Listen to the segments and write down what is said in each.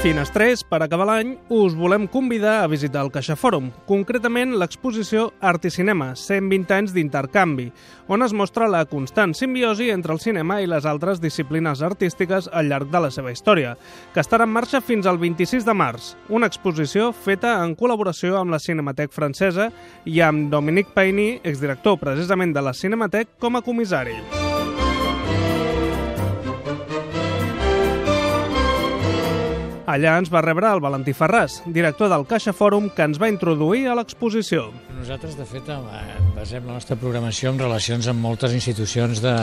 Finestrers, per acabar l'any, us volem convidar a visitar el Caixa Fòrum, concretament l'exposició Art i Cinema, 120 anys d'intercanvi, on es mostra la constant simbiosi entre el cinema i les altres disciplines artístiques al llarg de la seva història, que estarà en marxa fins al 26 de març, una exposició feta en col·laboració amb la Cinematec francesa i amb Dominique Paini, exdirector precisament de la Cinematec, com a comissari. Allà ens va rebre el Valentí Ferràs, director del Caixa Fòrum, que ens va introduir a l'exposició. Nosaltres, de fet, basem la nostra programació en relacions amb moltes institucions de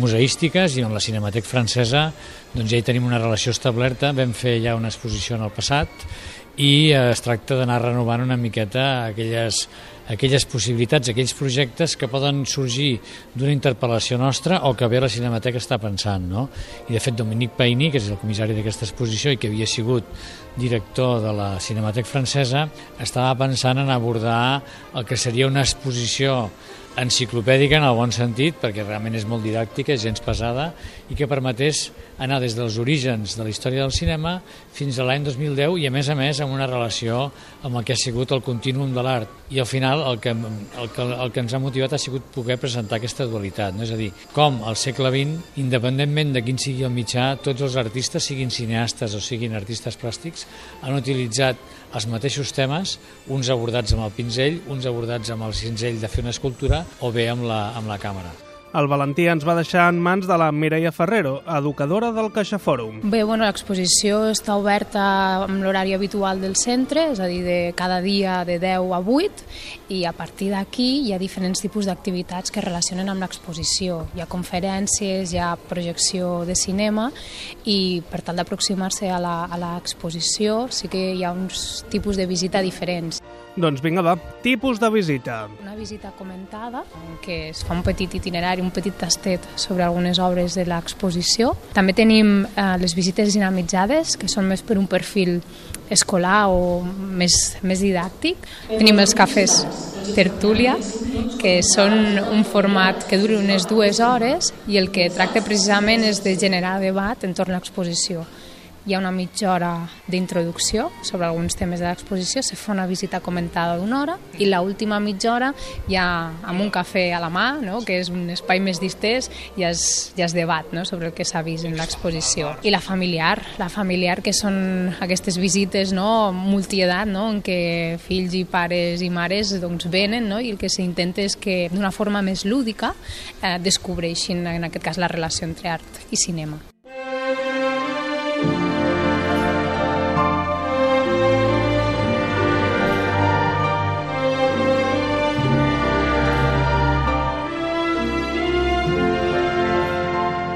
museístiques i on la Cinematec francesa doncs ja hi tenim una relació establerta. Vam fer ja una exposició en el passat i es tracta d'anar renovant una miqueta aquelles aquelles possibilitats, aquells projectes que poden sorgir d'una interpel·lació nostra o que bé la Cinemateca està pensant. No? I de fet Dominic Paini, que és el comissari d'aquesta exposició i que havia sigut director de la Cinematec francesa, estava pensant en abordar el que seria una exposició enciclopèdica en el bon sentit, perquè realment és molt didàctica, gens pesada, i que permetés anar des dels orígens de la història del cinema fins a l'any 2010 i a més a més amb una relació amb el que ha sigut el contínuum de l'art. I al final el que, el, que, el que ens ha motivat ha sigut poder presentar aquesta dualitat, no? és a dir, com al segle XX, independentment de quin sigui el mitjà, tots els artistes, siguin cineastes o siguin artistes plàstics, han utilitzat els mateixos temes, uns abordats amb el pinzell, uns abordats amb el cinzell de fer una escultura o bé amb la, amb la càmera. El Valentí ens va deixar en mans de la Mireia Ferrero, educadora del Caixa Fòrum. Bé, bueno, l'exposició està oberta amb l'horari habitual del centre, és a dir, de cada dia de 10 a 8, i a partir d'aquí hi ha diferents tipus d'activitats que relacionen amb l'exposició. Hi ha conferències, hi ha projecció de cinema, i per tal d'aproximar-se a l'exposició sí que hi ha uns tipus de visita diferents. Doncs vinga, va, tipus de visita. Una visita comentada, en què es fa un petit itinerari, un petit tastet sobre algunes obres de l'exposició. També tenim eh, les visites dinamitzades, que són més per un perfil escolar o més, més didàctic. Tenim els cafès tertúlia, que són un format que dura unes dues hores i el que tracta precisament és de generar debat entorn a l'exposició hi ha una mitja hora d'introducció sobre alguns temes de l'exposició, se fa una visita comentada d'una hora i l última mitja hora ja amb un cafè a la mà, no? que és un espai més distès, ja es, ja es debat no? sobre el que s'ha vist en l'exposició. I la familiar, la familiar que són aquestes visites no? multiedat, no? en què fills i pares i mares doncs, venen no? i el que s'intenta és que d'una forma més lúdica eh, descobreixin en aquest cas la relació entre art i cinema.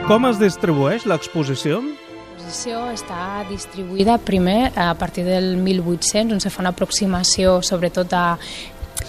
Com es distribueix l'exposició? L'exposició està distribuïda primer a partir del 1800, on se fa una aproximació sobretot a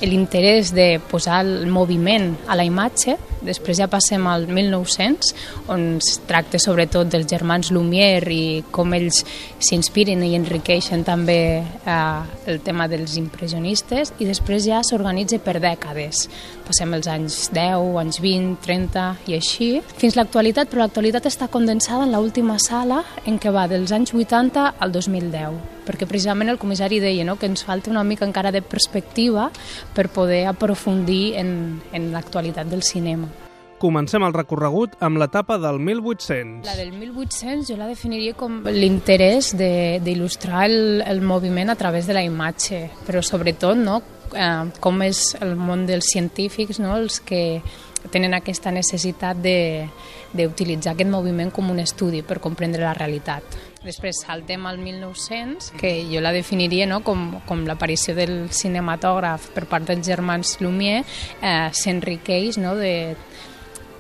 l'interès de posar el moviment a la imatge, després ja passem al 1900, on es tracta sobretot dels germans Lumière i com ells s'inspiren i enriqueixen també eh, el tema dels impressionistes, i després ja s'organitza per dècades. Passem els anys 10, anys 20, 30 i així, fins l'actualitat, però l'actualitat està condensada en l'última sala en què va dels anys 80 al 2010 perquè precisament el comissari deia no, que ens falta una mica encara de perspectiva per poder aprofundir en, en l'actualitat del cinema. Comencem el recorregut amb l'etapa del 1800. La del 1800 jo la definiria com l'interès d'il·lustrar el, el moviment a través de la imatge, però sobretot no, eh, com és el món dels científics no, els que tenen aquesta necessitat d'utilitzar aquest moviment com un estudi per comprendre la realitat. Després saltem al 1900, que jo la definiria no, com, com l'aparició del cinematògraf per part dels germans Lumière, eh, s'enriqueix no, de,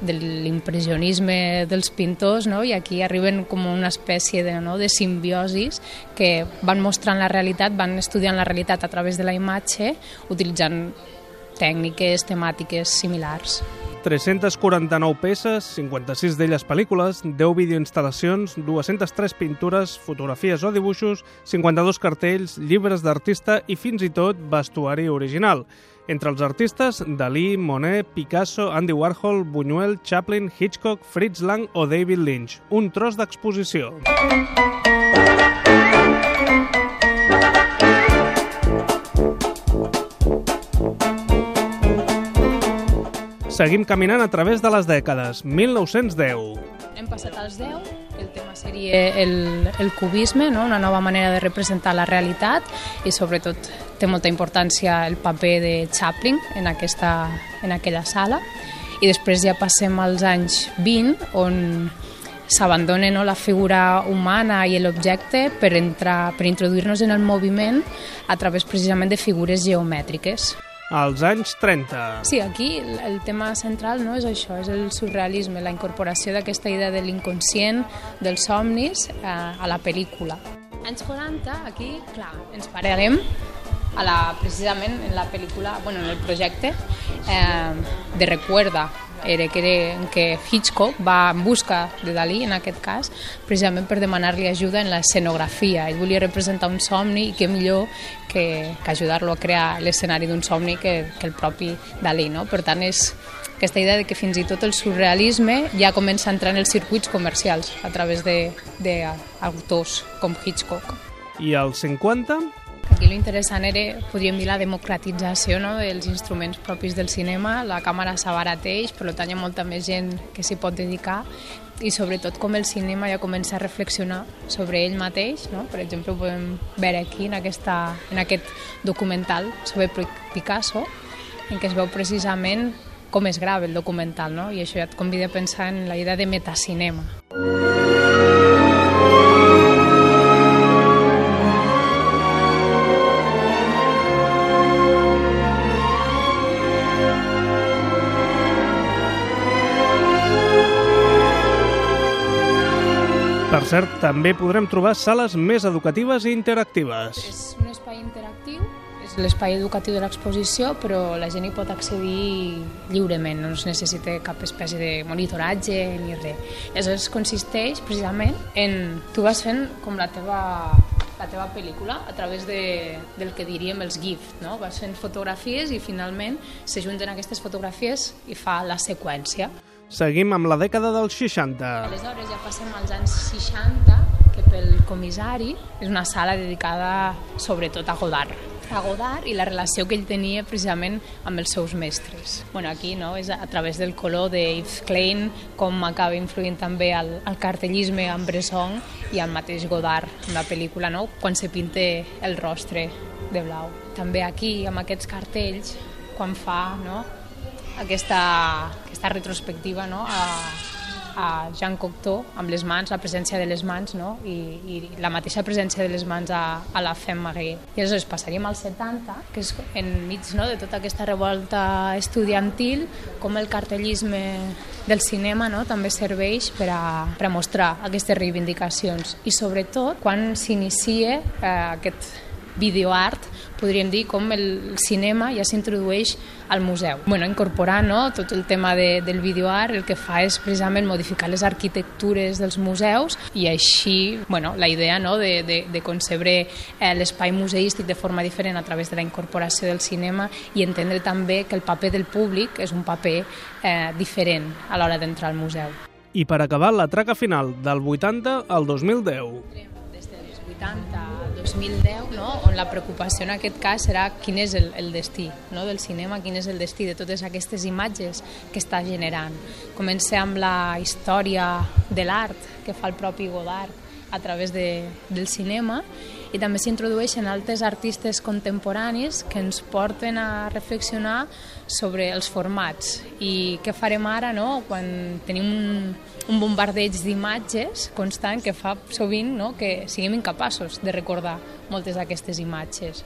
de l'impressionisme dels pintors no? i aquí arriben com una espècie de, no? de simbiosis que van mostrant la realitat, van estudiant la realitat a través de la imatge utilitzant tècniques, temàtiques similars. 349 peces, 56 d'elles pel·lícules, 10 videoinstal·lacions, 203 pintures, fotografies o dibuixos, 52 cartells, llibres d'artista i fins i tot vestuari original. Entre els artistes, Dalí, Monet, Picasso, Andy Warhol, Buñuel, Chaplin, Hitchcock, Fritz Lang o David Lynch. Un tros d'exposició. Seguim caminant a través de les dècades. 1910. Hem passat als 10, el tema seria el, el cubisme, no? una nova manera de representar la realitat i sobretot té molta importància el paper de Chaplin en, aquesta, en aquella sala. I després ja passem als anys 20, on s'abandona no, la figura humana i l'objecte per, entrar, per introduir-nos en el moviment a través precisament de figures geomètriques. Als anys 30. Sí, aquí el tema central no és això, és el surrealisme, la incorporació d'aquesta idea de l'inconscient, dels somnis, a, eh, a la pel·lícula. Anys 40, aquí, clar, ens pararem a la, precisament en la pel·lícula, bueno, en el projecte eh, de Recuerda, era que, era, Hitchcock va en busca de Dalí, en aquest cas, precisament per demanar-li ajuda en l'escenografia. Ell volia representar un somni i què millor que, que ajudar-lo a crear l'escenari d'un somni que, que el propi Dalí. No? Per tant, és aquesta idea de que fins i tot el surrealisme ja comença a entrar en els circuits comercials a través d'autors com Hitchcock. I als 50? Aquí l'interessant era, podríem dir, la democratització no, dels instruments propis del cinema. La càmera s'abarateix, per tant hi ha molta més gent que s'hi pot dedicar i sobretot com el cinema ja comença a reflexionar sobre ell mateix. No? Per exemple, ho podem veure aquí en, aquesta, en aquest documental sobre Picasso, en què es veu precisament com es grava el documental, no? i això ja et convida a pensar en la idea de metacinema. Per cert, també podrem trobar sales més educatives i interactives. És un espai interactiu, és l'espai educatiu de l'exposició, però la gent hi pot accedir lliurement, no es necessita cap espècie de monitoratge ni res. Aleshores consisteix precisament en... Tu vas fent com la teva la teva pel·lícula a través de, del que diríem els GIF, no? Vas fent fotografies i finalment s'ajunten aquestes fotografies i fa la seqüència. Seguim amb la dècada dels 60. Aleshores ja passem als anys 60, que pel comissari és una sala dedicada sobretot a Godard a Godard i la relació que ell tenia precisament amb els seus mestres. Bueno, aquí no, és a través del color de Yves Klein com acaba influint també el, el cartellisme amb Bresson i el mateix Godard en la pel·lícula, no? quan se pinta el rostre de blau. També aquí, amb aquests cartells, quan fa no? Aquesta, aquesta retrospectiva no? a, a Jean Cocteau amb les mans, la presència de les mans no? I, i la mateixa presència de les mans a, a la Femme Marie. I aleshores passaríem al 70, que és enmig no? de tota aquesta revolta estudiantil, com el cartellisme del cinema no? també serveix per a, per a mostrar aquestes reivindicacions i sobretot quan s'inicia eh, aquest videoart, podríem dir com el cinema ja s'introdueix al museu. Bueno, incorporar no, tot el tema de, del videoart el que fa és precisament modificar les arquitectures dels museus i així bueno, la idea no, de, de, de concebre eh, l'espai museístic de forma diferent a través de la incorporació del cinema i entendre també que el paper del públic és un paper eh, diferent a l'hora d'entrar al museu. I per acabar, la traca final, del 80 al 2010. Des dels 80 al 2010, no? on la preocupació en aquest cas serà quin és el, el destí no? del cinema, quin és el destí de totes aquestes imatges que està generant. Comencem amb la història de l'art que fa el propi Godard a través de, del cinema i també s'introdueixen altres artistes contemporanis que ens porten a reflexionar sobre els formats i què farem ara no? quan tenim un, un bombardeig d'imatges constant que fa sovint no? que siguem incapaços de recordar moltes d'aquestes imatges.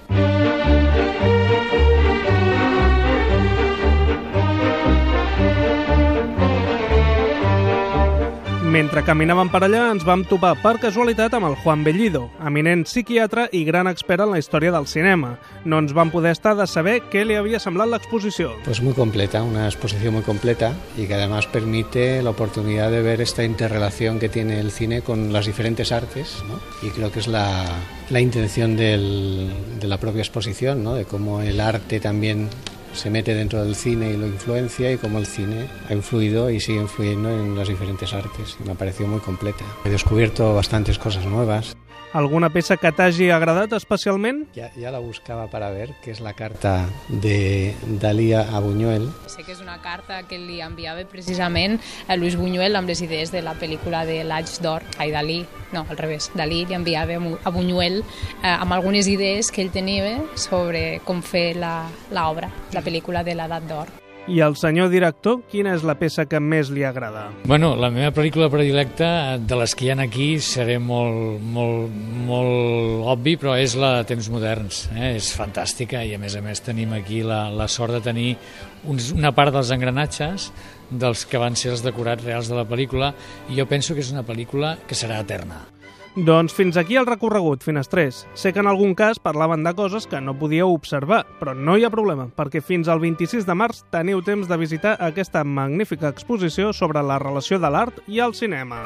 Mentre caminàvem per allà ens vam topar per casualitat amb el Juan Bellido, eminent psiquiatre i gran expert en la història del cinema. No ens vam poder estar de saber què li havia semblat l'exposició. Pues muy completa, una exposición muy completa y que además permite la oportunidad de ver esta interrelación que tiene el cine con las diferentes artes ¿no? y creo que es la, la intención del, de la propia exposición, ¿no? de cómo el arte también se mete dentro del cine y lo influencia y cómo el cine ha influido y sigue influyendo en las diferentes artes. Me ha parecido muy completa. He descubierto bastantes cosas nuevas. Alguna peça que t'hagi agradat especialment? Ya, ya la buscaba para ver, que es la carta de Dalí a Buñuel. Sé que és una carta que li enviava precisament a Luis Buñuel amb les idees de la pel·lícula de l'Aig d'Or, ai, Dalí, no, al revés, Dalí li enviava a Buñuel eh, amb algunes idees que ell tenia sobre com fer l'obra, la, la pel·lícula de l'Edat d'Or. I el senyor director, quina és la peça que més li agrada? Bueno, la meva pel·lícula predilecta, de les que hi ha aquí, seré molt, molt, molt obvi, però és la de Temps Moderns. Eh? És fantàstica i, a més a més, tenim aquí la, la sort de tenir uns, una part dels engranatges dels que van ser els decorats reals de la pel·lícula i jo penso que és una pel·lícula que serà eterna. Doncs fins aquí el recorregut, Finestrés. Sé que en algun cas parlaven de coses que no podíeu observar, però no hi ha problema, perquè fins al 26 de març teniu temps de visitar aquesta magnífica exposició sobre la relació de l'art i el cinema.